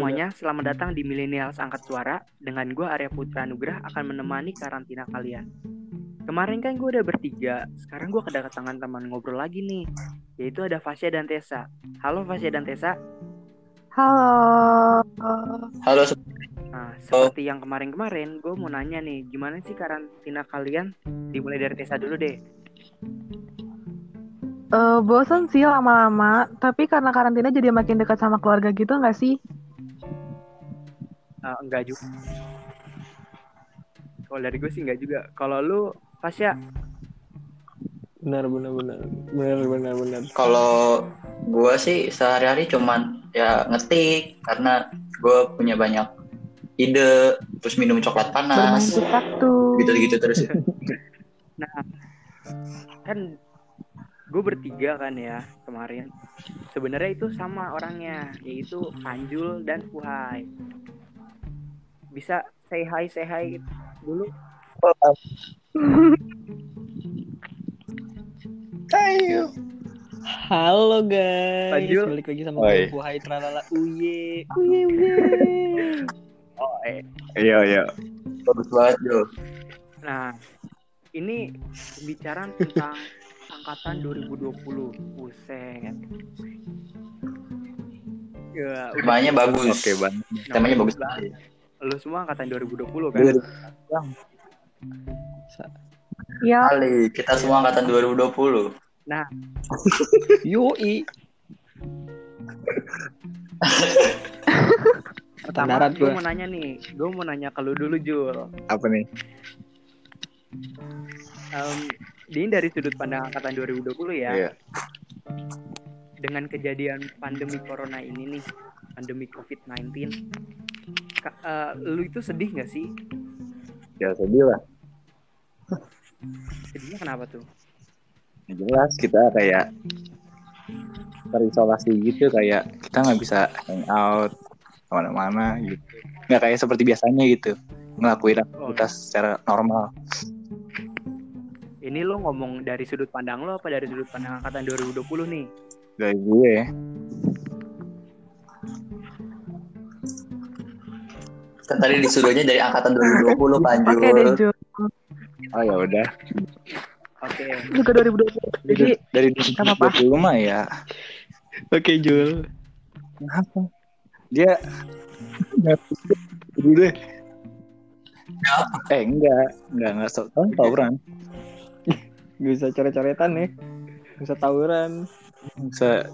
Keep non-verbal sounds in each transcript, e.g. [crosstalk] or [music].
semuanya, selamat datang di Millennials Angkat Suara. Dengan gue Arya Putra Nugrah akan menemani karantina kalian. Kemarin kan gue udah bertiga, sekarang gue kedatangan teman ngobrol lagi nih, yaitu ada Fasya dan Tessa. Halo Fasya dan Tessa. Halo. Halo, Nah, seperti yang kemarin-kemarin, gue mau nanya nih, gimana sih karantina kalian? Dimulai dari Tessa dulu deh. Eh bosan sih lama-lama, tapi karena karantina jadi makin dekat sama keluarga gitu nggak sih? Eh, enggak juga. Kalau dari gue sih enggak juga. Kalau lu, Fasya, benar benar benar benar benar benar kalau gue sih sehari-hari cuman ya ngetik karena gue punya banyak ide, terus minum coklat panas, gitu-gitu terus. [laughs] kan gue bertiga kan ya kemarin sebenarnya itu sama orangnya yaitu Panjul dan Fuhai bisa say hi say hi dulu Ayo. Halo guys, Lanjut. balik lagi sama Oi. gue Buhai Tralala Uye Uye Uye oh eh Iya, iya. Bagus banget, Jo. nah ini pembicaraan tentang angkatan 2020 buset ya Temanya bagus. Oke, Bang. Temanya bagus banget. Lu semua angkatan 2020 kan? Ya, Kali kita semua angkatan 2020. nah. [laughs] Yoi. [laughs] Pertama gue mau nanya nih. Gue mau nanya ke lu dulu Jul. Apa nih? Em, ini dari sudut pandang angkatan 2020 ya. Iya. dengan kejadian pandemi corona ini nih pandemi covid-19 Eh, lu itu sedih nggak sih Ya sedih lah. sedihnya kenapa tuh Ya, jelas kita kayak terisolasi gitu kayak kita nggak bisa hang out ke mana-mana gitu. Nggak kayak seperti biasanya gitu. Ngelakuin aktivitas secara normal. ini lo ngomong dari sudut pandang lo apa dari sudut pandang angkatan 2020 nih Dari gue. Kan tadi disuruhnya dari angkatan 2020, Panjul. oke deh Jo. Oh ya udah. oke Juga 2020. Jadi Dari Nggak apa-apa. 2020 mah ya. Oke Jul Kenapa? Dia dulu deh. Eh enggak, enggak enggak so, tahu tawuran. Gak bisa coret-coretan nih Bisa tawuran Bisa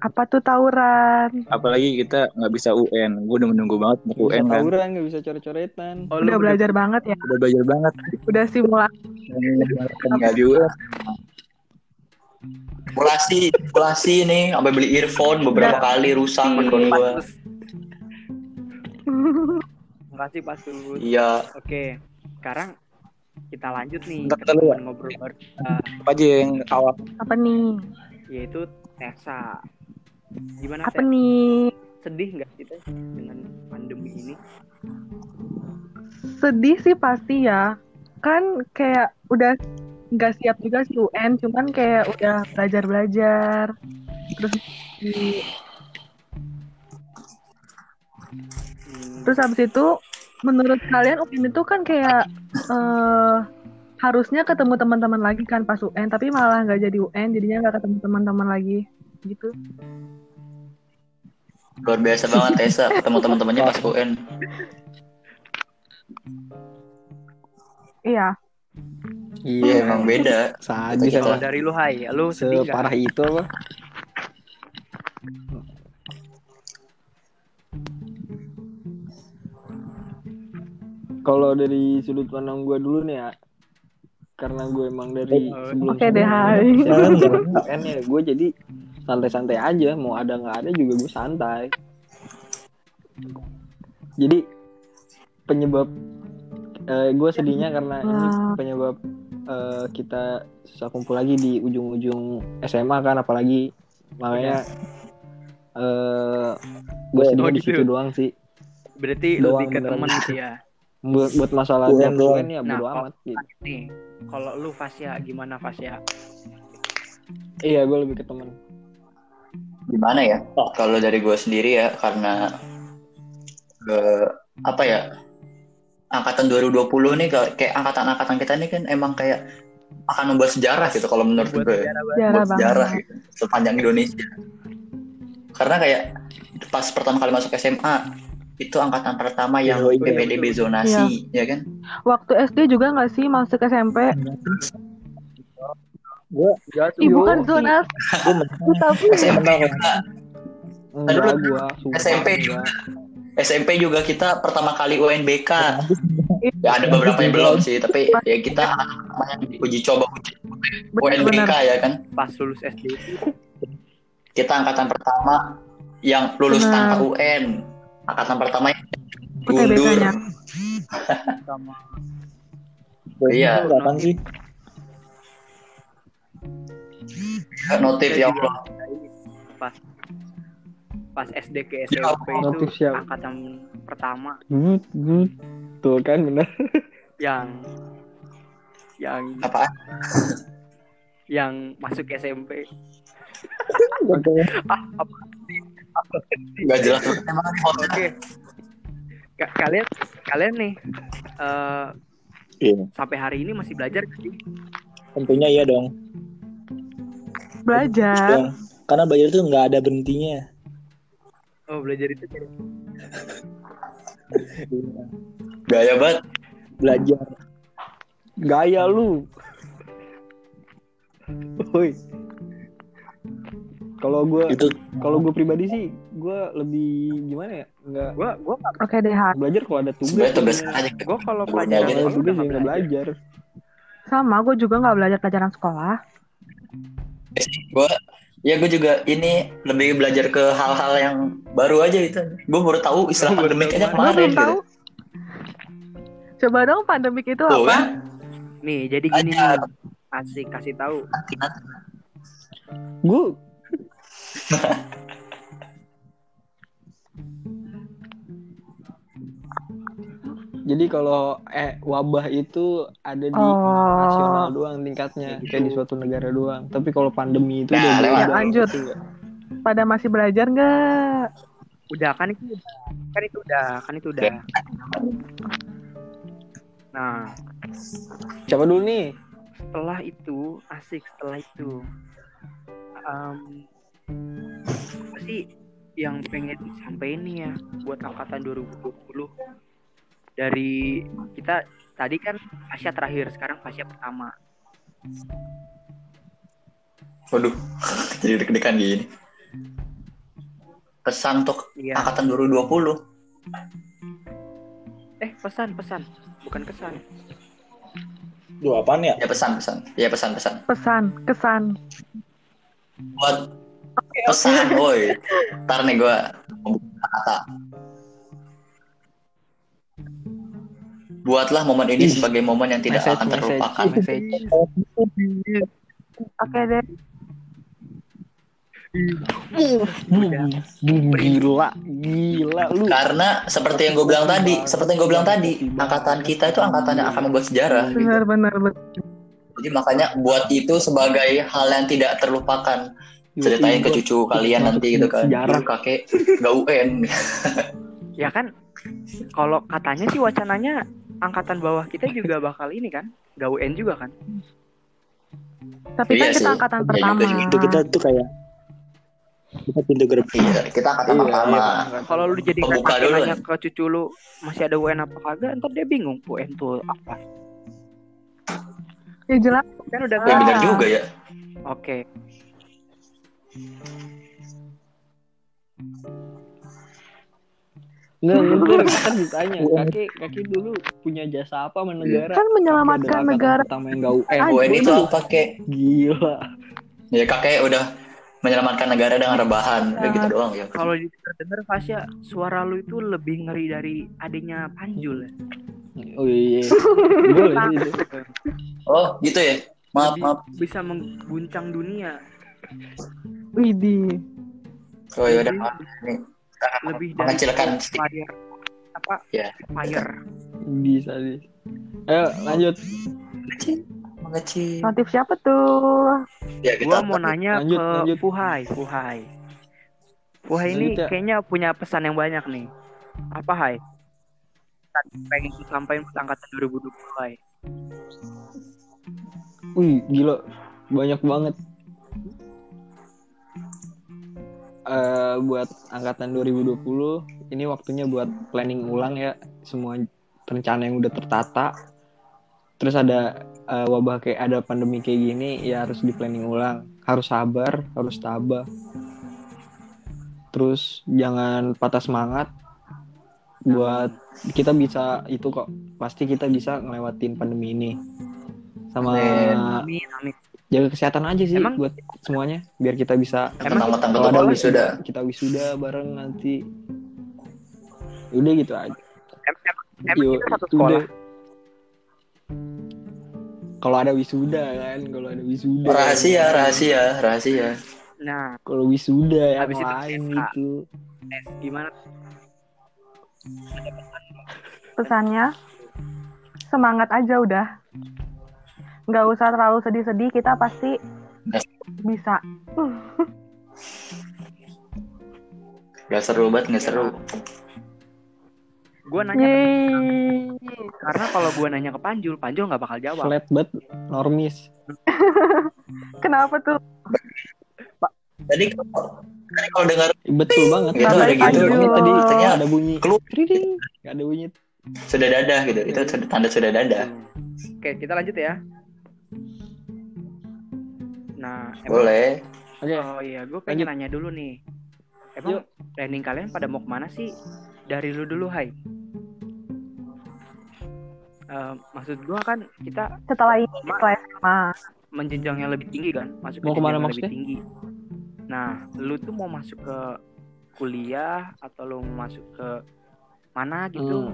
apa tuh tawuran? apalagi kita nggak bisa UN. Gue udah menunggu banget mau UN kan. tawuran, gak bisa coret-coretan oh, lu Udah belajar banget ya. Udah belajar banget. Udah simulasi. Nggak di UN. Simulasi, simulasi nih, sampai beli earphone beberapa kali rusak handphone gua. Patus. makasih Patus Iya, oke sekarang kita lanjut nih Bentar, dulu ngobrol baru kita, Apa aja yang awal? Apa nih? yaitu Tessa gimana Apa Tess? nih? sedih nggak kita dengan pandemi ini Sedih sih pasti ya. Kan kayak udah nggak siap juga sih UN, cuman kayak udah belajar-belajar. Terus di- Hmm, terus habis itu menurut kalian UN itu kan kayak eh harusnya ketemu teman-teman lagi kan pas UN, tapi malah nggak jadi UN, jadinya nggak ketemu teman-teman lagi gitu. luar biasa banget Tessa ketemu teman-temannya pas UN. Iya. Iya, emang beda. Kita- kalau dari lu Hai lu Separah itu apa Kalau dari sudut pandang gue dulu nih ya Karena gue emang dari Oh, sebelum Oke deh, Hai. kan ya gue jadi santai-santai aja mau ada nggak ada juga gue santai jadi penyebab eh, gue sedihnya karena ini penyebab eh, kita susah kumpul lagi di ujung-ujung SMA kan apalagi makanya eh gue sedihnya Oh, di situ gitu. doang sih berarti Doang, lebih ke temen gitu. gitu ya buat buat masalah Doang, dan doang. UN ya Nah, bodo kalau- amat gitu. nih kalau lu Fasya gimana Fasya iya gue lebih ke temen Gimana ya? Kalau dari gue sendiri ya, karena eh, apa ya angkatan 2020 nih kayak kayak angkatan-angkatan kita ini kan emang kayak akan membuat sejarah gitu kalau menurut gue sejarah banget. Sejarah sejarah banget. gitu, sepanjang Indonesia karena kayak pas pertama kali masuk SMA itu angkatan pertama yang Iya, iya, PPDB zonasi ya kan? Waktu SD juga nggak sih masuk SMP? gue Ih bukan zona gue aku tapi SMP juga. Gua SMP enggak. SMP juga. Kita pertama kali UNBK ya ada beberapa yang belum sih tapi ya kita uji coba uji UNBK ya kan? Pas lulus SD itu kita angkatan pertama yang lulus tanpa UN angkatan pertama yang mundur sama Iya. Kapan sih? notif ya Allah pas pas SD ke Ya, SMP itu notif siap. angkatan pertama Gut, gut. Tuh kan bener. yang yang apaan yang masuk SMP nggak jelas emang oke Ka- kalian kalian nih eh, Iya. sampai hari ini masih belajar sih Tentunya iya dong. belajar. Dong. Karena belajar itu nggak ada berhentinya. oh belajar itu gaya banget Belajar. Gaya lu. Woi. Kalau gua itu kalau gue pribadi sih gue lebih gimana ya? Nggak gua gua nggak Oke deh, belajar kalau ada tugas. Sebenarnya tugas aja. Gua kalau pelajaran tugas udah ya nggak belajar. Sama, gue juga nggak belajar pelajaran sekolah. gue ya gue juga ini lebih belajar ke hal-hal yang baru aja itu gue baru tahu istilah Baru pandemik aja. Gue kemarin belum gitu. tahu. Coba dong pandemik itu Tuh apa? kan? Nih jadi gini Ajar. nih. Asik kasih tahu. Gue jadi kalau eh wabah itu ada di nasional Oh, doang tingkatnya Kayak kayak di gitu. suatu negara doang tapi kalau pandemi itu Nah, udah lewat. Ya, lanjut. gitu pada masih belajar nggak? udah kan itu udah kan itu udah kan itu udah nah siapa dulu nih setelah itu asik setelah itu em, apa sih yang pengen disampaikan nih ya buat angkatan 2020 dari kita tadi kan fasya terakhir sekarang fasya pertama. Waduh [laughs] jadi deg-degan gini. Pesan untuk iya. angkatan 2020 eh pesan pesan. Bukan kesan. Duh, apaan ya? ya pesan pesan. Ya pesan pesan. Pesan, kesan. buat pesan [laughs] woi. Ntar nih gue kata. Buatlah momen ini sebagai momen yang tidak Message, akan terlupakan. Message. Oke deh. Bum, bum, gila gila lu. Karena seperti yang gue bilang tadi seperti yang gue bilang tadi angkatan kita itu angkatan yang akan membuat sejarah. Benar, benar, benar. jadi makanya buat itu sebagai hal yang tidak terlupakan ceritain ke cucu kalian nanti gitu kan. sejarah. Kakek gak UN. Ya kan kalau katanya sih wacananya angkatan bawah kita juga bakal ini kan gak UN juga kan. Tapi Iya kan kita sih. angkatan Iya pertama. juga, Itu kita tuh kayak kita pintu gerbang. iya kita angkatan Iya, pertama. Iya. kalau lu jadi nanya ke cucu lu masih ada UN apa kagak? Ntar dia bingung UN tuh apa? Ya jelas. kan udah ya benar juga ya. Oke Nggak, mungkin kan ditanya kakek kakek dulu punya jasa apa sama negara? Kan menyelamatkan negara. pertama yang gak UN. Ah, UN itu apa kek gila. Ya kakek udah menyelamatkan negara dengan rebahan. Udah gitu Ah. doang ya. kalau denger Fasya suara lu itu lebih ngeri dari adanya Panjul ya. oh iya. Boleh [laughs] itu. oh gitu ya? Maaf maaf. bisa mengguncang dunia Widih. oh ya udah maaf Nih, lebih dari mengecilkan fire apa Ya. fire bisa bisa ayo lanjut mengecil Notif siapa tuh? ya kita gua mau nanya lanjut, ke lanjut. Fuhai Fuhai Fuhai ini ya. kayaknya punya pesan yang banyak nih Apa Hai? Tadi pengen sampaikan angkatan 2020 Hai. Wih, gila. Banyak banget. Eh buat angkatan 2020, ini waktunya buat planning ulang ya. Semua rencana yang udah tertata. Terus ada eh, wabah kayak ada pandemi kayak gini, ya harus di planning ulang. Harus sabar, harus tabah. Terus jangan patah semangat. Buat kita bisa itu kok. Pasti kita bisa ngelewatin pandemi ini. Sama Amin. Amin, amin. Jaga kesehatan aja sih Emang- buat semuanya biar kita bisa Emang kalau ada wisuda wisuda. kita wisuda bareng nanti udah gitu aja Em- em- Emang Yo, kita satu itu sekolah. kalau ada wisuda kan kalau ada wisuda Rahasia, rahasia, rahasia. Nah, kalau wisuda yang Habis itu lain SK. gitu gimana? Pesannya semangat aja udah. Nggak usah terlalu sedih-sedih, kita pasti bisa. Gak seru banget, gak seru. Gue nanya Yeay. karena kalau gue nanya ke Panjul, Panjul nggak bakal jawab. flat banget normis [laughs] Kenapa tuh? Tadi kalau tadi kalau dengar betul banget Itu ada gitu. Ini tadi Ternyata ada bunyi keluar. Nggak ada bunyi sudah dadah gitu, itu tanda sudah dadah. Oke, kita lanjut ya. Nah, emang, Boleh. oke oh iya, gue pengen nanya dulu nih. Emang planning kalian pada mau ke mana sih? Dari lu dulu, Hai. Eh, maksud gue kan kita Setelah ini Ma- setelah SMA. menjenjang yang lebih tinggi kan, masuk Mau ke ke mana maksudnya? lebih tinggi. Nah, lu tuh mau masuk ke kuliah atau lu mau masuk ke mana gitu?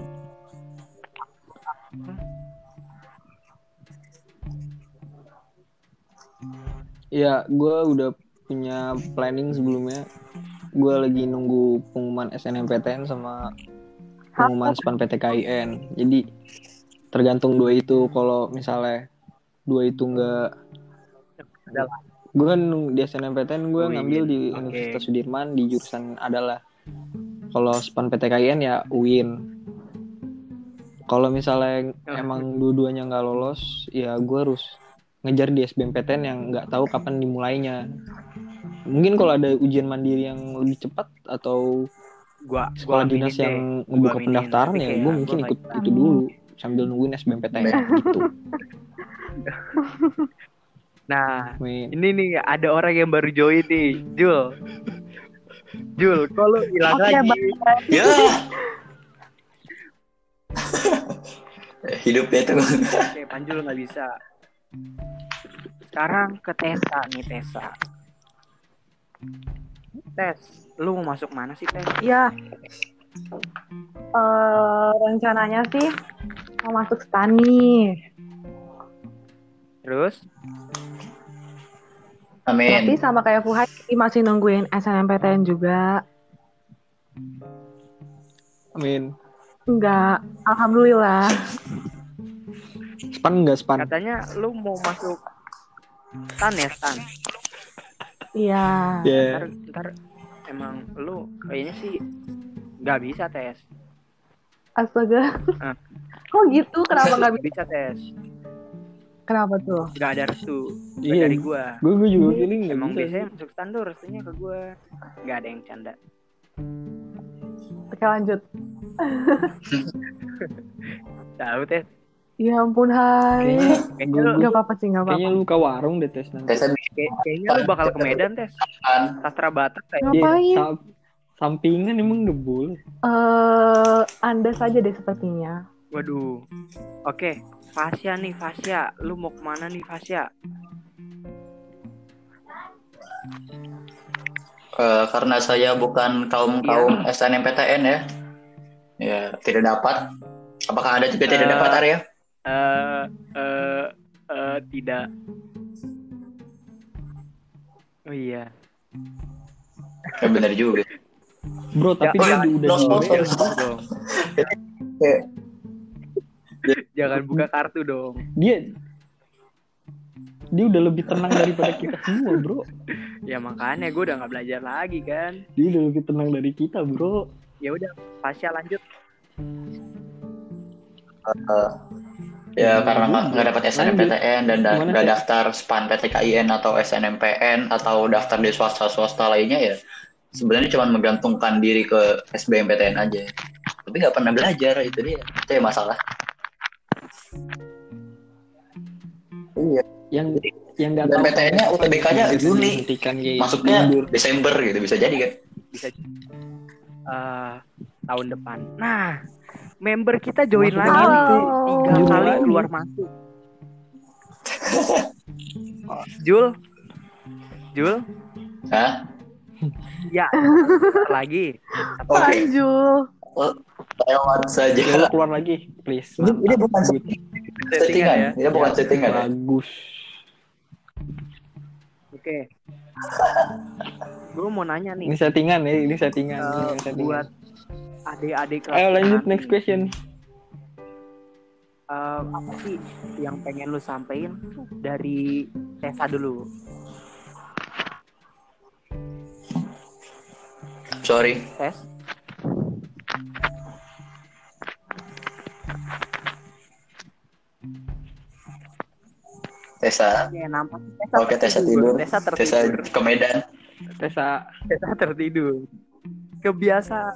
Hmm. Ya, gue udah punya planning sebelumnya. Gue lagi nunggu pengumuman SNMPTN sama pengumuman SPAN PTKIN. Jadi tergantung dua itu. Kalau misalnya dua itu nggak, Adalah. gue kan di SNMPTN gue ngambil di oke. Universitas Sudirman di jurusan adalah. Kalau SPAN PTKIN ya UIN. Kalau misalnya emang dua-duanya nggak lolos, ya gue harus ngejar di SBMPTN yang nggak tahu kapan dimulainya. Mungkin kalau ada ujian mandiri yang lebih cepat atau Gua sekolah gua dinas aminin yang aminin, pendaftaran ya gue mungkin gua ikut itu dulu sambil nungguin SBMPTN gitu. [laughs] Nah, Wih, ini nih ada orang yang baru join nih, Jul. Jul, kok lu hilang Oke, lagi? Ya. [laughs] Hidupnya tuh. Oke, Panjul nggak bisa. Sekarang ke Tesa nih, Tesa. Tes, lu mau masuk mana sih, Tes? Ya. Eh, rencananya sih mau masuk stani. Terus? Tapi Amin. sama kayak Fuhai masih nungguin SNMPTN juga. Amin. Enggak, alhamdulillah. Span nggak span? Katanya lu mau masuk stan ya, stan. Iya. Ya. Ntar, ntar emang lu kayaknya sih nggak bisa tes. Astaga. Ah. Kok gitu? Kenapa nggak bisa? bisa tes? Kenapa tuh? Nggak ada restu Iya. dari gua. Gue gue juga feeling nggak Emang bisa. biasanya masuk stan tuh restunya ke gua. Nggak ada yang canda. Oke lanjut. [laughs] Tahu tes? Ya ampun Hai. Kayaknya, Kayaknya lu, Gak apa-apa sih, gak kayaknya apa-apa. lu buka warung deh tes nanti. Kayak- kayaknya lu bakal ke Medan tes. kan. Sastra Batak kayak Iya, Ngapain? sam- sampingan emang udah boleh. Eh, Anda saja deh sepertinya. Waduh. Oke, Fasya nih, Fasya. Lu mau ke mana nih, Fasya? Eh, karena saya bukan kaum kaum SNMPTN ya. Ya, tidak dapat. Apakah Anda juga tidak Eh, dapat Arya? Eh, eh, eh, tidak. Oh iya. Ya benar juga. Bro, tapi Ya, dia udah sponsor. Jangan dong. Ya. Jangan buka kartu dong. Dia dia udah lebih tenang daripada kita semua, bro. Ya makanya gue udah nggak belajar lagi kan. Dia udah lebih tenang dari kita, bro. Ya udah, Pasya lanjut. Eh, ya karena nggak nggak dapat SNMPTN dan nggak daftar SPAN PTKIN atau SNMPN atau daftar di swasta swasta lainnya ya sebenarnya cuma menggantungkan diri ke SBMPTN aja. Tapi nggak pernah belajar itu dia. Itu ya masalah. Iya. Yang yang nggak Dan tahu PTN-nya UTBK-nya Juni. dihentikan kayak masuknya mundur. Desember gitu bisa jadi kan? Bisa eh tahun depan. Nah, member kita join Masuk lagi nih. lagi. Tiga Jul kali lagi. keluar masuk. [laughs] Jul, Jul, Hah? ya [laughs] lagi. Oke. Lanjut. lewat Ya, saja lu keluar lagi please ini, ini bukan Good. settingan ya. ini bukan settingan ya bagus Oke. [laughs] Gue mau nanya nih. ini settingan ya ini settingan, eh, ini settingan. buat adik-adik kelas ayo lanjut kita next nanti, question eh, apa sih yang pengen lu sampein dari Tessa dulu? sorry Tes. Tessa Oke, nampak Tessa Oke, Tessa tidur. Tessa Tessa tertidur. ke Medan Tessa Tessa tertidur. Kebiasa.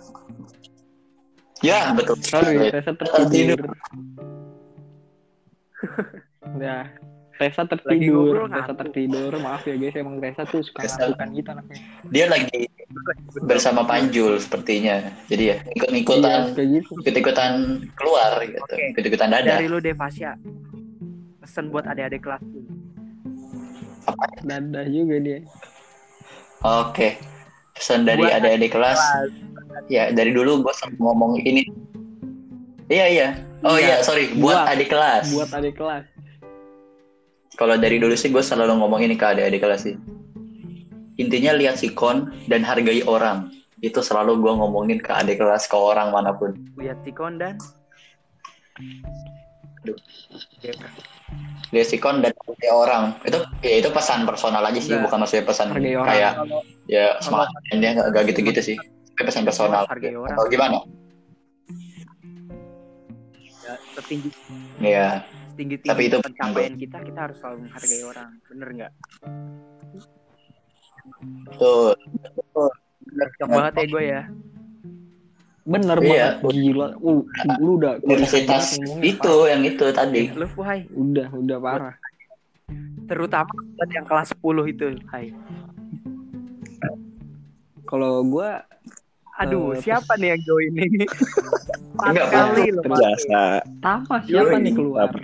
Ya betul. Sorry [laughs] Tessa tertidur. Tertidur. ya Lagi tertidur ngantuk. tertidur. Maaf ya guys emang Tessa tuh suka ngantukan gitu anaknya. Dia lagi bersama Panjul sepertinya. Jadi ya ikut iya gitu. ikut ikutan keluar gitu. Oke. ikut ikutan dada Dari lu Devasya. Pesan buat adik-adik kelas lu. dadah juga dia. Oke pesan dari adik-adik kelas ya dari dulu gue selalu ngomong ini. Iya iya. Oh Iya. iya sorry. Buat, Buat. adik kelas. buat adik kelas. Kalau dari dulu sih gue selalu ngomong ini ke adik-adik kelas sih. Intinya lihat sikon dan hargai orang. Itu selalu gue ngomongin ke adik kelas ke orang mana pun. Lihat Tikon dan? Aduh. Ya, lihat sikon dan hargai orang. Itu ya itu pesan personal aja sih bukan maksudnya pesan Hargai orang. kayak kalau ya semangat dia nggak nggak gitu-gitu sih pesan personal Hargai orang. atau gimana? Ya, setinggi ya tinggi tinggi Tapi itu pencapaian kita kita harus selalu menghargai orang. Bener nggak? Tuh cocok banget ya gue ya. Bener Iya. banget gila. Uh, lu udah universitas itu yang itu tadi. Lu Fuhai. Udah udah parah. Terutama buat yang kelas 10 itu Hai. Kalau gua aduh Eh, siapa nih yang join ini [laughs] empat Enggak, kali loh. Terbiasa. Tama siapa Yoi. nih keluar [laughs]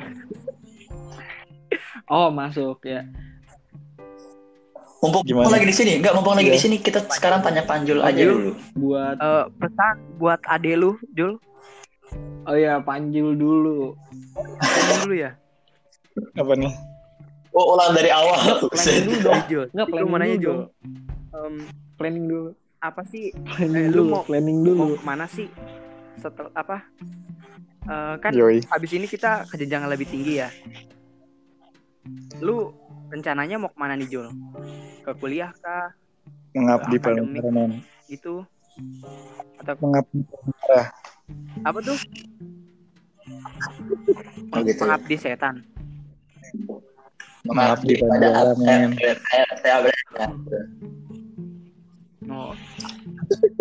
oh masuk ya mumpung Gimana? mumpung lagi di sini nggak mumpung lagi Iya. di sini kita sekarang tanya Panjul aja Panjul. dulu buat Eh, pesan buat ade lu Jul oh ya panjul dulu Ngomong dulu ya Apa nih? oh ulang dari awal planning dulu dong Jul nggak Lu planning dulu Jul. Em, planning dulu apa sih planning Eh, lu dulu mau- planning mau dulu. ke mana sih setelah apa Eh, kan Yoi. habis ini kita ke jenjang yang lebih tinggi ya. Lu rencananya mau ke mana nih Jul? Ke kuliah kah? Mengabdi men. gitu? Atau Mengabdi apa tuh? Oh, gitu pengabdi setan. Mengabdi pada pada oh,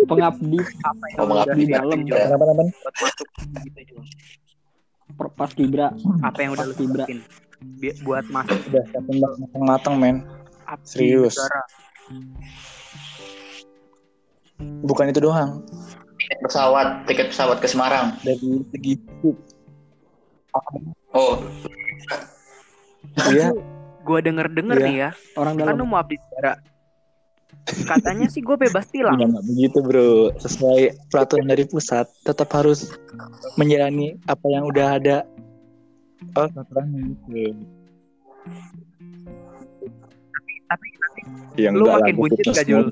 pengabdi apa yang Oh, udah mengabdi siapin, dalam. Jul, Kenapa kenapa? buat masuk gitu per- pas kibra apa yang udah lu Pasti, Bra. siapin Bi- buat masuk Udah siapin matang-matang men. Serius. Bukan itu doang. tiket pesawat tiket pesawat ke Semarang Dari segi oh Iya. gua denger denger Iya. nih ya orang kan dalam lu mau abdi negara katanya sih gue bebas tilang Enggak, enggak begitu bro. Sesuai peraturan dari pusat, tetap harus menjalani apa yang udah ada. Oh, peraturan gitu. tapi Ya, Lu enggak lah, makin putus gak, Jul?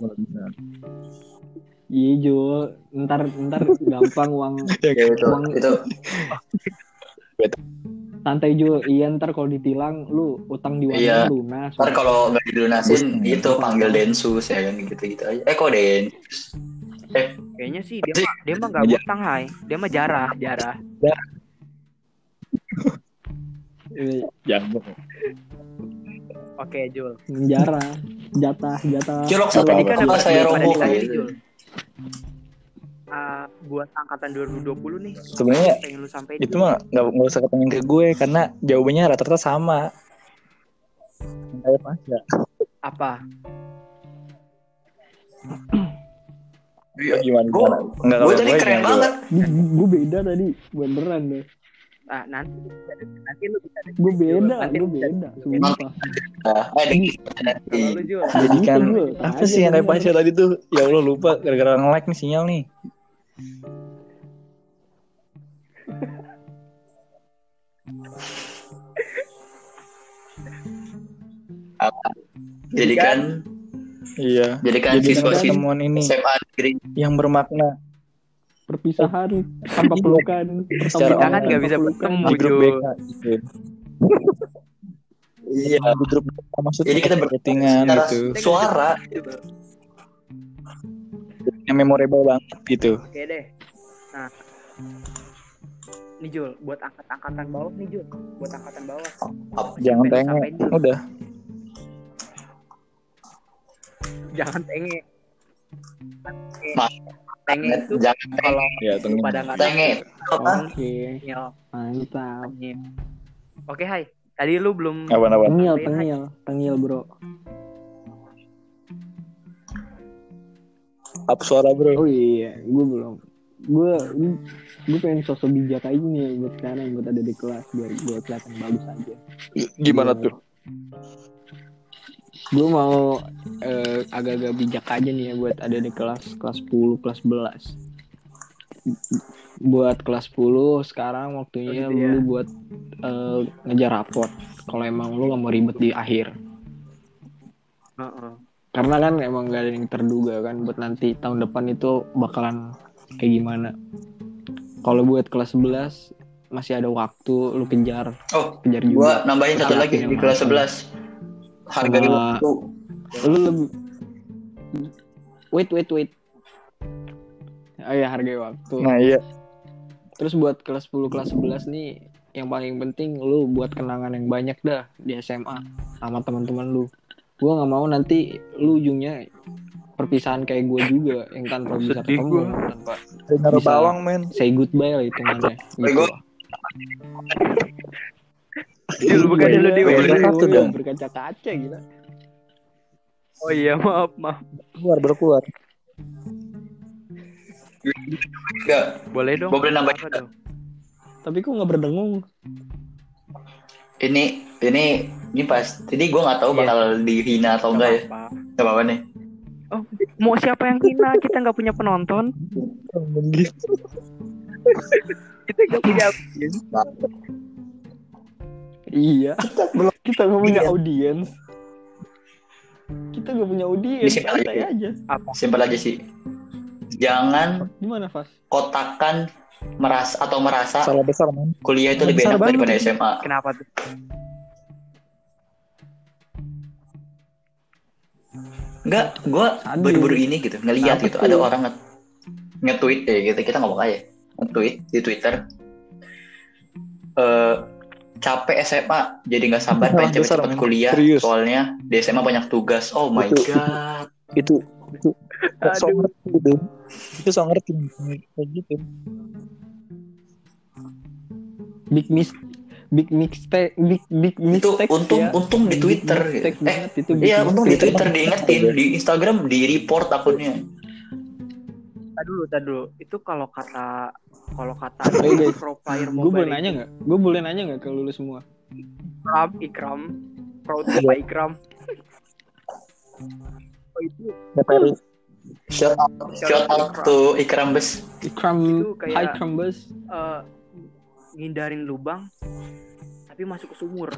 iya Jul ntar ntar gampang uang [laughs] ya itu Uang. itu santai Jul iya ntar kalau ditilang lu utang di Iya. warung lunas ntar kalau nggak dilunasin Bus. itu panggil densus ya kan gitu gitu aja eh kok densus eh Kayaknya sih dia mah dia mah nggak Iya. utang hai. Dia mah jarah, jarah. Ini Jangan. Oke, Jul. Jarah, jatah, jatah. Cilok satu Tadi apa, kan apa, ada saya rombong Ah, buat angkatan 2020 nih, Sebenarnya pengen lu sampai itu mah nggak nggak usah ketanya ke gue karena jawabannya rata-rata sama. Kayak Pasha. apa? Iya. Gimana? Gue gimana? Enggak gue tadi gue keren banget. Gue beda tadi, beneran deh. Ah, nanti nanti lu bisa deh. Gue beda, gue beda. Sumpah. Nah, eh, Jadi kan apa sih yang. Pasha tadi tuh? Ya Allah lupa gara-gara nge-like nih sinyal nih. Jadi kan Iya. jadi kan Jadi siswa siswa ini SMA negeri yang bermakna Perpisahan tanpa pelukan. Secara kita kan nggak bisa bertemu, di grup. BK gitu. iya Di grup BK maksudnya jadi kita secara gitu. suara Yang memorable banget gitu. Oke deh. Nah, nih Jul, buat angkat-angkatan bawah nih Jul, buat angkatan bawah. Apa- Jangan Jul. Udah. Jangan tenge. Ma- Tenge itu jangan kalau Ya, lu tengah. pada nggak tenge Oke, mantap. Oke, Hai. Tadi lu belum Apa-apa? Tengil, tengil, tengil bro. Up suara bro. Oh iya, gue belum. Gue gue pengen sosok bijak aja nih buat sekarang buat ada di kelas biar gue kelihatan bagus aja. Gimana Iya. tuh? Gue mau eh, agak-agak bijak aja nih ya buat ada di kelas kelas 10, kelas 11. Buat kelas 10 sekarang waktunya Oh, gitu ya. lu buat eh, ngejar raport. Kalau emang lu gak mau ribet di akhir. Heeh. Karena kan emang gak ada yang terduga kan buat nanti tahun depan itu bakalan kayak gimana. Kalau buat kelas 11 masih ada waktu lu kejar oh kejar gua juga. nambahin satu lagi di kelas maaf. 11 harga Sama- waktu Lu lebih wait wait wait. Oh ya harga waktu. Nah iya. Terus buat kelas 10 kelas 11 nih yang paling penting lu buat kenangan yang banyak dah di SMA sama teman-teman lu. Gua nggak mau nanti lu ujungnya perpisahan kayak gue juga yang tanpa bisa Sedih ketemu, gua. tanpa Bisa. bawang men. say goodbye lah hitungannya. Gitu. Bego. Jul, bukan Iya, lu di iya, iya, Satu iya, dong. berkaca-kaca gila. Oh iya, maaf, maaf. Keluar baru keluar. enggak Boleh dong. Boleh nambahin dong? Tapi kok nggak berdengung? Ini ini ini pas jadi gua nggak tahu Iya. bakal dihina atau enggak ya nggak apa-apa nih Oh, mau siapa yang hina? Kita nggak punya penonton. Kita nggak punya. Iya. Kita nggak punya Iya. audiens. Kita nggak punya audiens. Bisa aja. Santai aja. simpel aja sih jangan Gimana Fas? kotakan merasa atau merasa Salah besar men. kuliah itu lebih Besar enak daripada banget. SMA Kenapa tuh? Enggak, gua Sadis. baru-baru ini gitu ngeliat Apa gitu ada orang nge- nge-tweet ya gitu kita ngomong aja nge-tweet di Twitter eh capek SMA jadi nggak sabar pengen cepet-cepet kuliah Serius. soalnya di SMA banyak tugas oh my Itu- god Itu itu so Aduh. ngerti gitu. Itu so ngerti kayak gitu. Big miss big mistake big big itu mistake untung ya. untung di Twitter mistake eh banget itu iya untung di. Twitter diingetin di Instagram di report akunnya Tadi dulu, tadi dulu. Itu kalau kata kalau kata [laughs] Hey, guys. profile Gue boleh mobile nanya nggak? Gue boleh nanya nggak ke lu semua? Ikram, Ikram, proud Iya. Ikram. [laughs] Itu DPR shout out shout out to Ikram Bes Ikram, Itu kayak- High Krambus. eh, ngindarin lubang tapi masuk ke sumur. [laughs]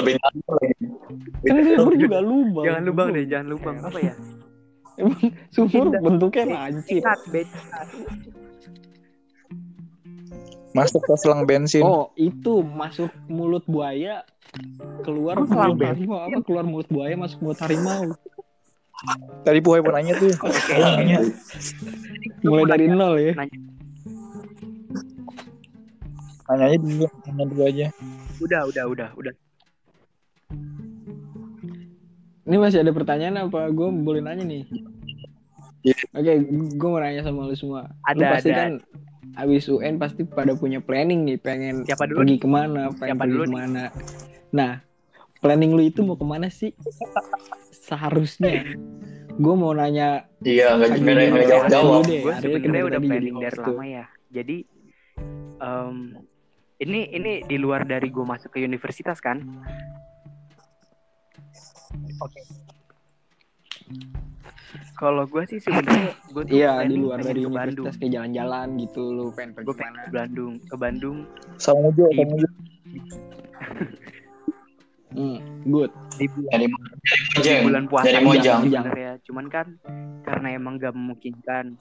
lebih dalam lagi Kan sumur juga lubang. Jangan lubang deh, jangan lubang. Apa ya? Sumur bentuknya lancip. Becat, becat. Masuk ke selang bensin. Oh, itu masuk mulut buaya keluar selang mulut harimau apa keluar mulut buaya masuk mulut harimau. Tadi Puhai mau nanya tuh. Oke, oke. Mulai dari nol ya. Nanyanya dulu, nanya dulu aja. Udah, udah, udah, udah. Ini masih ada pertanyaan apa? Gue boleh nanya nih. Iya. Oke, gue mau nanya sama lu semua. lu Ada, pasti ada. kan abis UN pasti pada punya planning nih, pengen Siapa dulu? pergi ke mana, pengen Siapa pergi dulu nih? ke mana. Nah, planning lu itu mau ke mana sih? Seharusnya. Gue mau nanya Iya, nggak Lagi nggak jawab jawab. gue sebenarnya udah planning dari lama ya. Jadi em, ini ini di luar dari gue masuk ke universitas kan. Oke. Kalau gue sih sebenarnya [coughs] gue tuh Iya, di luar dari ke Bandung. universitas kayak jalan-jalan gitu, lu pengen pergi Gue pengen ke Bandung, ke Bandung Sama Iya. sama Ujo. [laughs] Hmm, good. di bulan, Dari di bulan puasa Dari aja Mojang. sebenarnya. Cuman kan karena emang gak memungkinkan,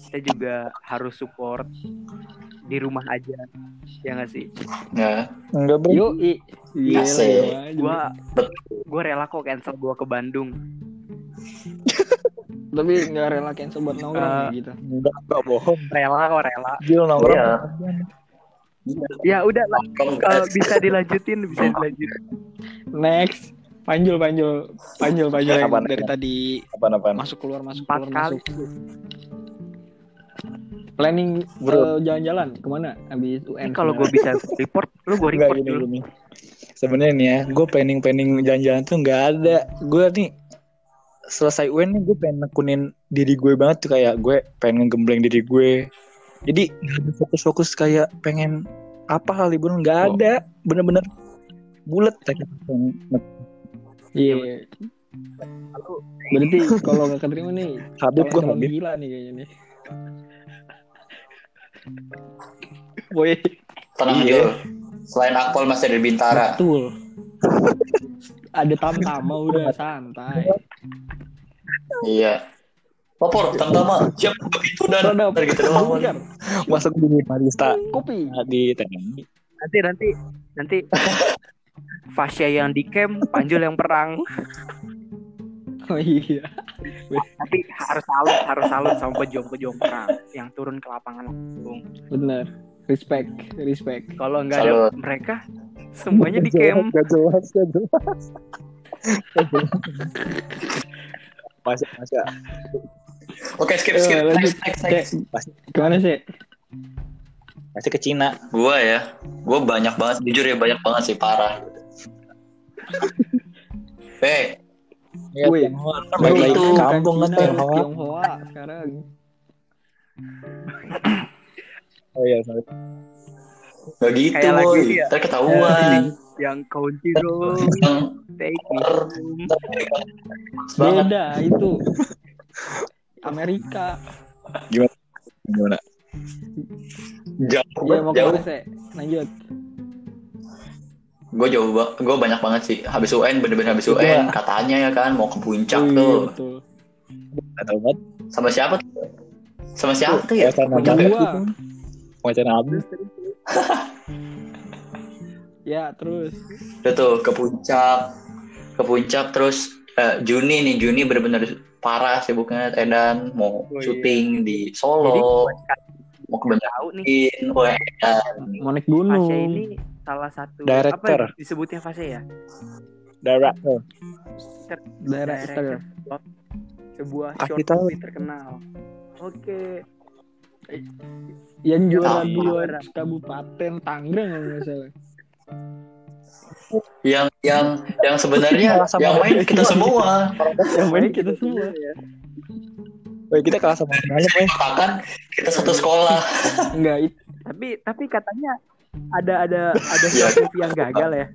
kita juga harus support di rumah aja, ya nggak sih? Ya. Enggak, Bro. Yuk, gua. Gua gue rela kok cancel gue ke Bandung. Tapi nggak rela cancel buat nongkrong ya gitu. Enggak, enggak bohong. Rela kok rela. Gil nongkrong. Iya. Ya udah lah, guys. bisa dilanjutin, bisa dilanjutin. Next, panjul panjul panjul panjul yang Apaan, dari apaan? tadi Apaan-apaan? masuk keluar masuk Empat keluar kali. masuk. Planning Bro. eh, jalan-jalan ke mana abis UN? Ini kalau gue bisa report, lu gue report gini dulu. gini. Sebenarnya nih ya, gue planning planning jalan-jalan tuh nggak ada. Gue nih selesai UN nih gue pengen nekunin diri gue banget tuh kayak gue pengen ngegembleng diri gue. Jadi fokus-fokus kayak pengen apa hal liburan nggak Oh. ada. Bener-bener bulat kayak Iya. Berarti kalau nggak keterima nih, Habib gue Habib. gila nih kayaknya nih. Boy, Tenang Iya. Selain Akpol masih ada Bintara. betul. Ada tam-tama udah santai. Iya. Popor, tama siap itu dan Ada Ntar gitu doang. bukan masuk di barista kopi. di TNI. Nanti nanti nanti [laughs] Fasya yang di camp, Panjul yang perang. Oh iya. Tapi harus salut, harus salut sama pejuang-pejuang perang yang turun ke lapangan langsung. Bener. Respect, respect. Kalau nggak ada mereka, semuanya di camp. Gak jelas, gak jelas. Masuk, masuk. Oke, skip skip. Eh. Next, next, next. Cek, gimana sih? Masih ke Cina. Gua ya, gua banyak banget jujur ya banyak banget sih parah. [laughs] Eh, Ya, Wih. Kan itu, kampung kan Tionghoa. Tionghoa sekarang. Oh iya, sorry. gak gitu Kayak boy. ya. Ntar ketahuan. Yang country road, take me home. Beda itu. Amerika. Gimana? Jauh, Ya mau jauh. sih? Lanjut. Gue jauh banget, gue banyak banget sih. Habis UN, bener-bener habis UN, katanya ya kan mau ke puncak Oh, iya, tuh. betul. Gak tau banget. Sama siapa tuh? Sama siapa tuh ya? Wacana Puncak ya? Wacana abis. [laughs] Ya, terus. Udah tuh ke puncak, ke puncak terus eh, Juni nih Juni bener-bener parah sibuknya Edan mau Oh, iya. syuting di Jadi Solo, kalian mau ke tahu nih, Edan. Mau naik gunung. Fasya ini salah satu Director. apa disebutnya Fasya ya? Director. Director. Sebuah Kasih short tahu. movie terkenal. Oke, Yang juara dua kabupaten Tangerang kalau nggak salah. Yang yang yang sebenarnya sama yang main kita semua. Yang main kita semua. Woi, kita kalah sama Boy? Katakan kita satu sekolah. [laughs] Enggak, itu tapi tapi katanya ada ada ada Iya. movie yang gagal ya.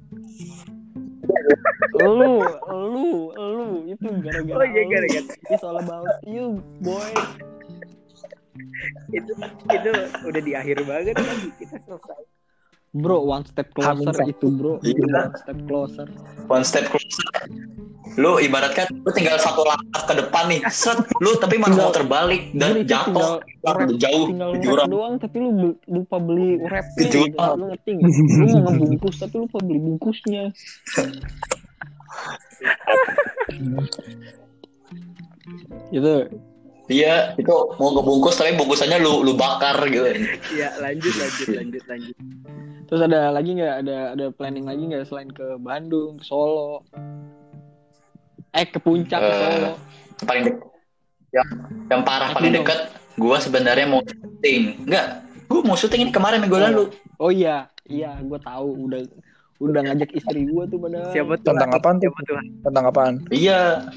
lu, lu, lu itu gara-gara. Oh iya gara-gara It's all about you, boy. itu itu udah di akhir banget kan kita selesai. Bro, one step Hamin closer satu. itu bro. Iya. One step closer. One step closer. Lu ibaratkan lu tinggal satu langkah ke depan nih. Set, lu tapi malah mau terbalik dan jatuh tinggal rap, jauh tinggal ke rap jurang. doang tapi lu lupa beli Ke gitu. jurang. Lu ngerti? Lu mau ngebungkus tapi lupa beli bungkusnya. Itu Iya, itu mau ngebungkus tapi bungkusannya lu lu bakar gitu. Iya, lanjut lanjut lanjut lanjut. Terus ada lagi nggak ada ada planning lagi nggak selain ke Bandung, ke Solo? Eh ke puncak ke Eh, Solo. Paling dek yang, yang parah paling Gunung. dekat gua sebenarnya mau syuting. Enggak, gua mau syuting ini kemarin minggu lalu. Oh iya, iya, gue tahu udah udah ngajak istri gue tuh pada Siapa tuh? Tentang apaan tuh? Tentang apaan? Iya,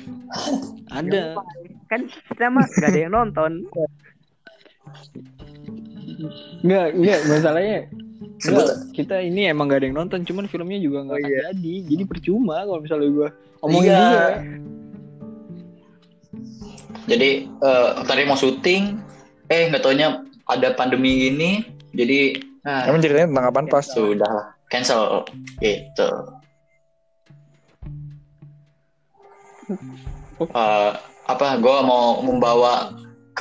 ada. Kan kita mah gak ada yang nonton. Nggak, nggak masalahnya. Sebut kita ini emang gak ada yang nonton, cuman filmnya juga nggak Oh, akan iya. jadi. Jadi percuma kalau misalnya gue omongin Iya. dia. Jadi eh, tadi mau syuting, eh nggak taunya ada pandemi ini, jadi nah, Emang ceritanya tentang apaan pas? sudah lah, cancel gitu. Eh, apa? Gue mau membawa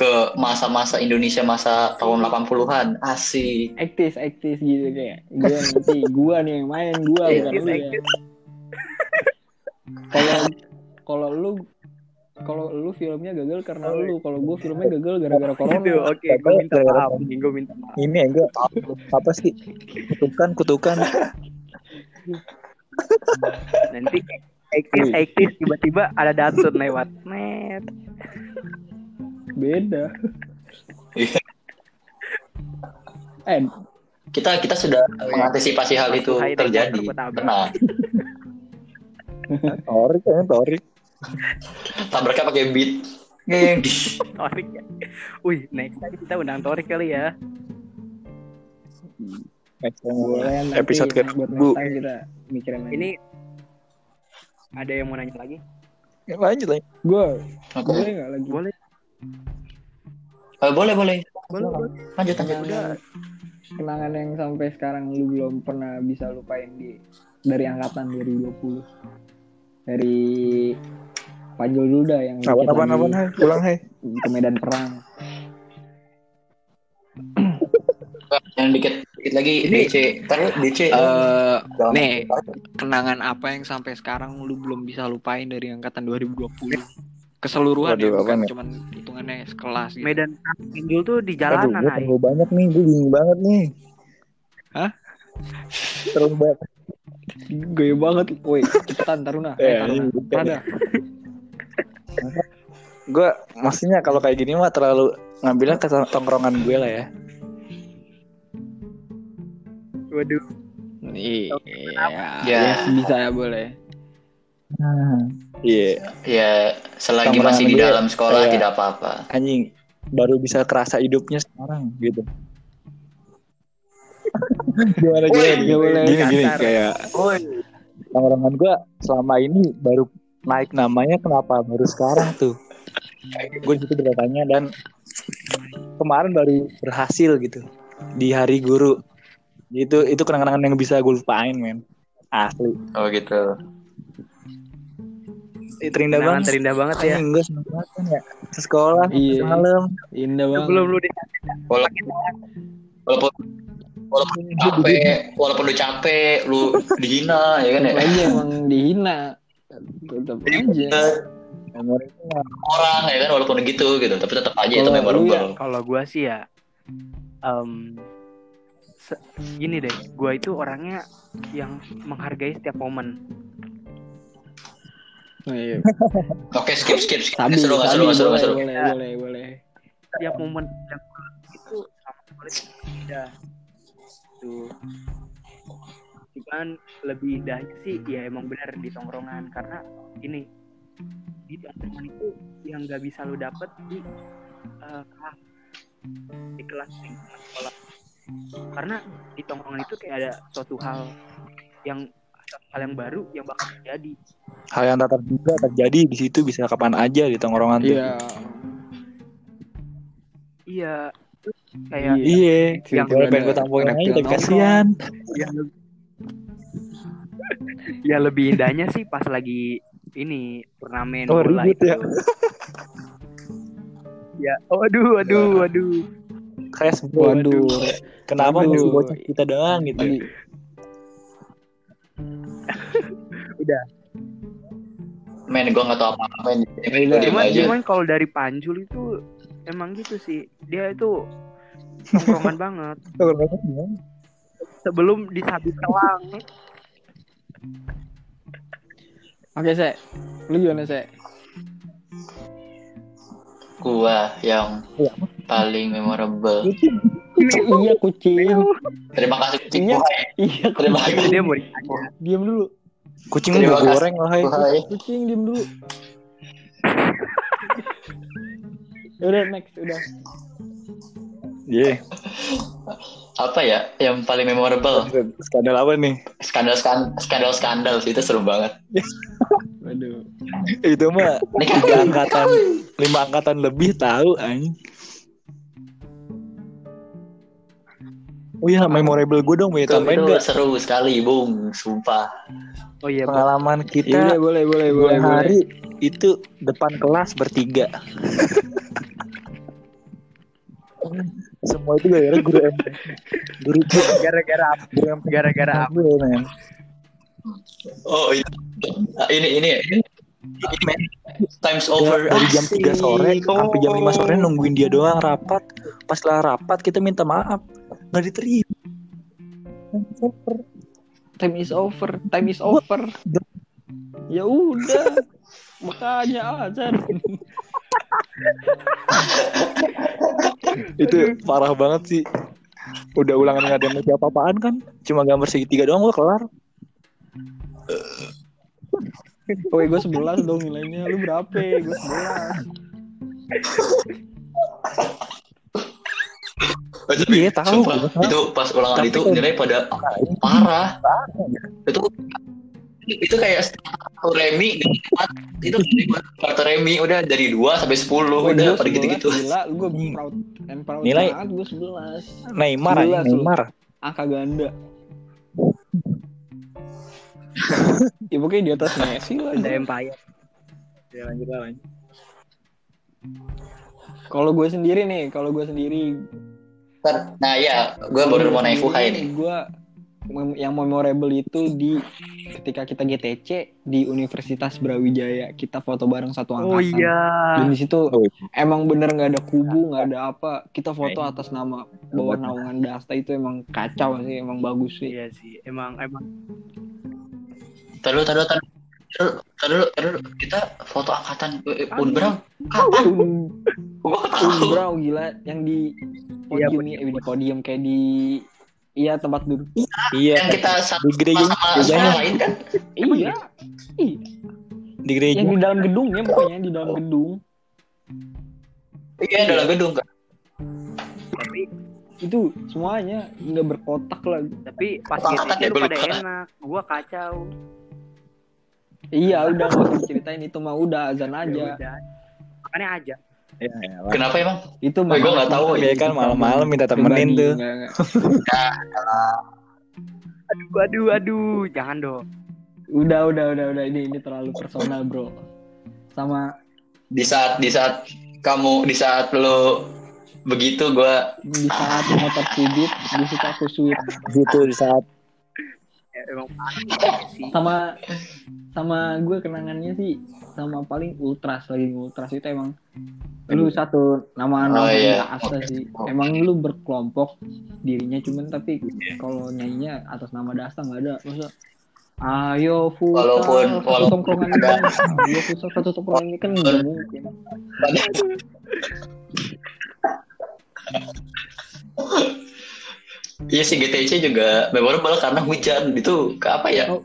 ke masa-masa Indonesia masa tahun 80-an, asik. Aktis, aktis gitu kayak. Gue nanti, gue nih yang main, gue bukan Aktis, lu ya. [laughs] Kalau kalau lu kalau lu filmnya gagal karena lu, kalau gue filmnya gagal gara-gara corona. Gitu, oke, gue minta maaf nih, gue minta maaf. Ini enggak apa sih? Kutukan, kutukan. [laughs] Nanti aktis, aktis, tiba-tiba ada Datsun lewat. Net. Beda. Iya. eh, Kita kita sudah mengantisipasi hal itu Hai, terjadi. Tenang. [laughs] Torik kan, torik. Tabraknya pakai beat. [laughs] Torik ya. Wih, next tadi kita undang Torik kali ya. Boleh Episode ke buat Bu. lagi. Ini ada yang mau nanya lagi? Ya, Lanjut lanjut. gue boleh nggak lagi? Boleh. Eh, boleh boleh. Boleh, boleh. Lanjut lanjut. kenangan, kenangan yang sampai sekarang lu belum pernah bisa lupain di dari angkatan 2020 dari Panjul dulu dah yang dikit apaan, lagi apaan, hai? Ulang, hai. ke medan perang [clears throat] Yang dikit dikit lagi DC. Ntar DC. Eh, Jangan- nih kenangan apa yang sampai sekarang lu belum bisa lupain dari angkatan 2020 keseluruhan Waduh, ya bukan cuman hitungannya sekelas gitu. Medan Pinjul tuh di Aduh, jalanan, gue Hai. terlalu banyak nih, gue bingung banget nih. Hah? Terlalu banyak. Gaya banget, woi cepetan Taruna, eh, Eh, Taruna, ini bukan. Prada. Gue maksudnya kalau kayak gini mah terlalu ngambilnya ke tongkrongan gue lah ya. Waduh. Iya, Ya. ya, bisa ya boleh. Iya, Ya selagi Tongkrongan masih di gue, dalam sekolah kayak- tidak apa-apa. anjing baru bisa kerasa hidupnya sekarang gitu. [laughs] gimana Woi, gimana? Gini gini kasar. kayak tongkrongan gue selama ini baru naik namanya kenapa baru sekarang tuh? Gue situ bertanya dan kemarin baru berhasil gitu di hari guru. Itu itu kenangan-kenangan yang bisa gue lupain men. Asli. Oh gitu. Terindah banget. terindah banget ya. Anjing gue seneng banget kan ya. Ke sekolah Iya. malam. Indah banget. Sebelum lu di Walaupun walaupun walaupun capek, walaupun lu capek, lu dihina ya kan ya. Aja emang dihina. Tetap aja. Itu mah Orang ya kan walaupun gitu gitu, tapi tetap aja itu memorable. kalau gua sih ya em, se- gini deh, gua itu orangnya yang menghargai setiap momen. Oh, iya. Oke, skip skip skip. Sabi, seru, nggak sabi, seru, nggak seru, boleh, nggak seru. boleh, boleh, boleh. Setiap momen yang itu sama sekali beda. Tuh. Cuman lebih indahnya sih ya emang benar di tongkrongan karena ini di tongkrongan itu yang nggak bisa lu dapet di kelas di kelas lingkungan sekolah karena di tongkrongan itu kayak ada suatu hal yang hal yang baru yang bakal terjadi hal yang tak terduga terjadi di situ bisa kapan aja di tongkrongan tuh. Iya. iya kayak Iya, Yang gue pengen gue tampungin aja, tapi kasihan. ya, lebih, ya lebih indahnya sih pas lagi ini turnamen Oh, bola ribut itu. ya. [laughs] ya, waduh, waduh, waduh. Crash bro, Waduh. Kenapa Waduh. masih bocah kita doang gitu? Lagi Men, gue gak tau apa-apa. Ya Gue udah. diem Cuman, aja. cuman kalau dari Panjul itu emang gitu sih. Dia itu tongkrongan [laughs] banget. Sebelum disabit kelang. Oke, Se. Lu gimana, Se? Gua yang Iya. paling memorable. iya, kucing. Terima kasih Cik Iya. Iya, Terima kucing. kasih. Dia mau ditanya. Diam dulu. Kucing udah goreng lah, hai. Kucing, diam dulu. [laughs] udah, next. Udah. Iya. Apa ya yang paling memorable? Skandal apa nih? Skandal skandal skandal sih itu seru banget. [laughs] Waduh. Itu mah Ini kan tiga angkatan, lima angkatan lebih tahu anjing. Oh iya, memorable gue dong, itu, tambahin itu gak? seru sekali, Bung. Sumpah. Oh iya. Pengalaman Ya udah, kita boleh, boleh, boleh, boleh. hari itu depan kelas bertiga. [laughs] Semua itu gara-gara guru MP. Guru gara-gara apa? guru MP Gara-gara apa? gue, men. Oh itu ini ini ini, ini men. times over dari jam Asik. 3 sore sampai jam 5 sore nungguin dia doang rapat. Pas lah rapat kita minta maaf. Nggak diterima. Time is over, time is over. Ya udah. Makanya azan. Itu parah banget sih. Udah ulangan nggak ada yang mau apa-apaan kan? Cuma gambar segitiga doang gue kelar. Woi, gue 11 dong nilainya. Lu berapa? Gue 11. Oh, tapi Iya, tahu. sumpah, itu pas ulangan Tapi itu nilai pada parah. Itu itu kayak satu remi itu kartu remi udah dari 2 sampai 10 Woi, udah pada 11, gitu-gitu. Gila, gue [laughs] proud and proud Nilai- banget. Gue 11. Neymar Sebelas. Neymar. Angka ganda. [laughs] ya pokoknya di atas Messi lah. Ada Empire. Ya lanjut lah, lanjut. Kalau gue sendiri nih, kalau gue sendiri Nah ya, gue baru mau naik Fuhai nih. Gue yang memorable itu di ketika kita GTC di Universitas Brawijaya kita foto bareng satu angkatan. Oh iya. Dan di situ Oh, iya. emang bener nggak ada kubu, nggak ada apa. Kita foto atas nama bawah naungan Dasta itu emang kacau sih, emang bagus sih. Iya sih. Emang emang Taruh, taruh, taruh. Taruh, taruh. Kita foto angkatan eh, Unbrau. Kapan? Un, Gue tahu. bro gila yang di Iya, podium eh, di podium kayak di iya tempat duduk. Iya, Yang kita sama di gereja, sama sekolah lain kan? Iya. Iya. di gereja. Yang di dalam gedungnya pokoknya di dalam gedung. Iya, dalam gedung kan. tapi Itu semuanya nggak berkotak lah. tapi pas ya, lu pada enak. Gua kacau. Iya udah nggak usah ceritain itu mah udah azan Ya aja. udah. Makanya aja. Iya, lah. Kenapa emang? Itu Oh, gua nggak tahu, ya kan, malam-malam minta temenin tuh. [laughs] Aduh, aduh, aduh. Jangan dong. Udah udah udah udah ini ini terlalu personal bro. Sama Di saat di saat kamu di saat lo begitu gue di saat motor kredit di situ aku sweet Gitu di saat Ya, emang [laughs] sih. sama sama gue kenangannya sih sama paling ultras lagi ultras itu emang lu satu nama Oh, nama iya. asa sih. Emang lu berkelompok dirinya cuman tapi kalau nyanyinya atas nama dasta nggak ada. Masa ayo futsal Walaupun- satu walaupun tongkrongan ini ada- ayo futsal satu tongkrongan ini kan nggak mungkin [laughs] Iya sih GTC juga memorable karena hujan itu ke apa ya? Oh.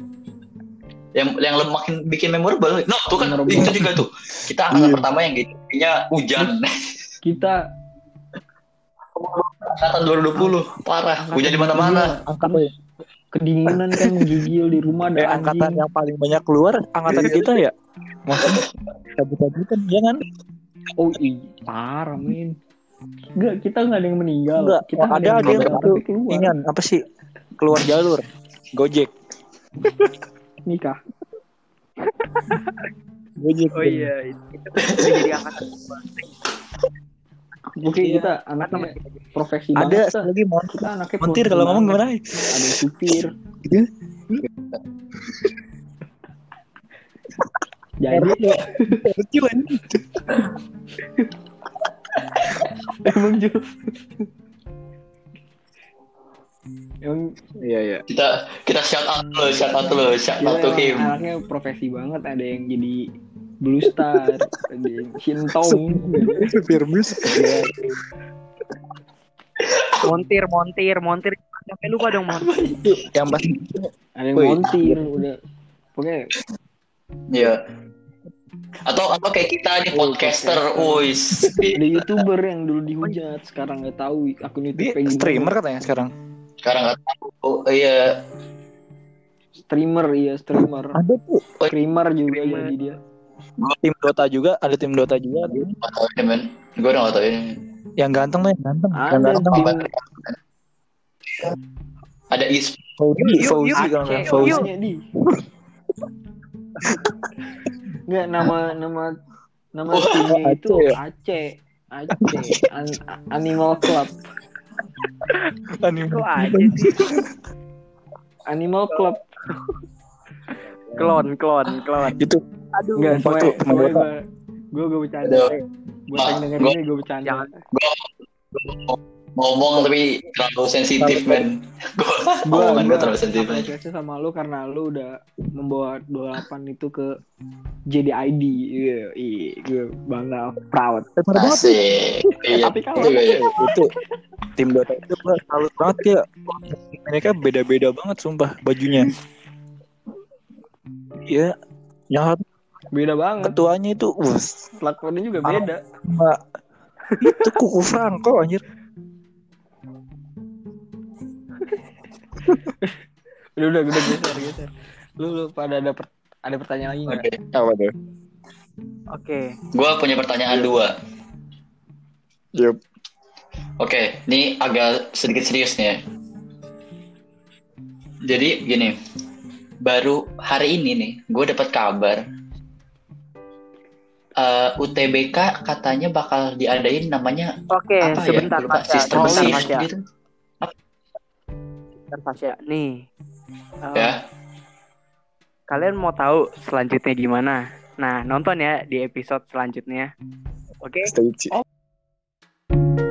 Yang yang makin bikin memorable. No, tuh kan Memorable. itu juga tuh. Kita angkatan Iya. pertama yang GTC-nya hujan. kita Angkatan 2020 parah. Hujan di mana-mana. angkatan kedinginan kan gigil di rumah eh, ada angkatan anjing yang paling banyak keluar angkatan kita ya. [laughs] Maksudnya kabut-kabutan ya kan? oh iya parah min Enggak, kita nggak ada yang meninggal. Enggak, kita nggak ada ada yang ingat apa sih keluar jalur Gojek nikah. [laughs] Gojek Oh iya, itu jadi angkatan. Mungkin Iya. kita anaknya profesi ada banget. lagi mon Kita anaknya montir kalau ngomong gimana Ada yang supir. Gitu. Jadi lucu kan [laughs] emang Jul. Emang iya iya Kita kita shout out dulu, shout out dulu, shout out to emang him. anaknya profesi banget. Ada yang jadi Blue Star, ada yang Shintong. supir bus Ya, Montir, montir, montir. Sampai lupa dong montir. yang pas ada yang montir udah. Pokoknya Iya. Atau atau kayak kita nih Oh, podcaster, wis. ada youtuber yang dulu dihujat sekarang nggak tahu akun dia YouTube gimana. streamer katanya sekarang Sekarang nggak tahu. Oh, iya. streamer iya streamer ada tuh streamer juga Streamer. jadi dia tim Dota juga ada tim Dota juga ini men. Gue udah nggak tahu ini. yang ganteng tuh yang ganteng yang ada ganteng tim Ada is Fauzi Fauzi yuk, Fauzi [laughs] yuk. namanya di nggak nama nama nama Wah, timnya itu Aceh Aceh Aceh An- Animal Club aja sih? Animal Club Klon, klon, klon. itu Aduh. Enggak, gue gue gue gue bercanda. Aduh. Buat yang denger Gua- ini gue bercanda. Jangan. Ngomong tapi terlalu sensitif men. Gue Gue omongan gue terlalu sensitif apresiasi sama lu karena lu udah membawa 28 itu ke JDID. Iya, iya, gue bangga, proud. Asik. Iya. Tapi kalau Itu ya. itu tim Dota itu gua salut banget ya mereka beda-beda banget sumpah bajunya Iya yang beda banget. ketuanya itu us Platformnya juga beda. sama itu kuku Franco anjir [laughs] Udah, udah, udah geser, geser. Lu, lu pada ada per- ada pertanyaan lagi nggak? Oke. apa tuh Oke. Gue punya pertanyaan dua. Yup. Oke, ini agak sedikit serius nih ya. Jadi gini, baru hari ini nih, gue dapat kabar eh, UTBK katanya bakal diadain namanya Oke, apa sebentar ya? Lupa, sistem Fasya. gitu. Sebentar Fasya. Nih. Eh, Ya, Kalian mau tahu selanjutnya gimana? Nah, nonton ya di episode selanjutnya. Oke? stay tune.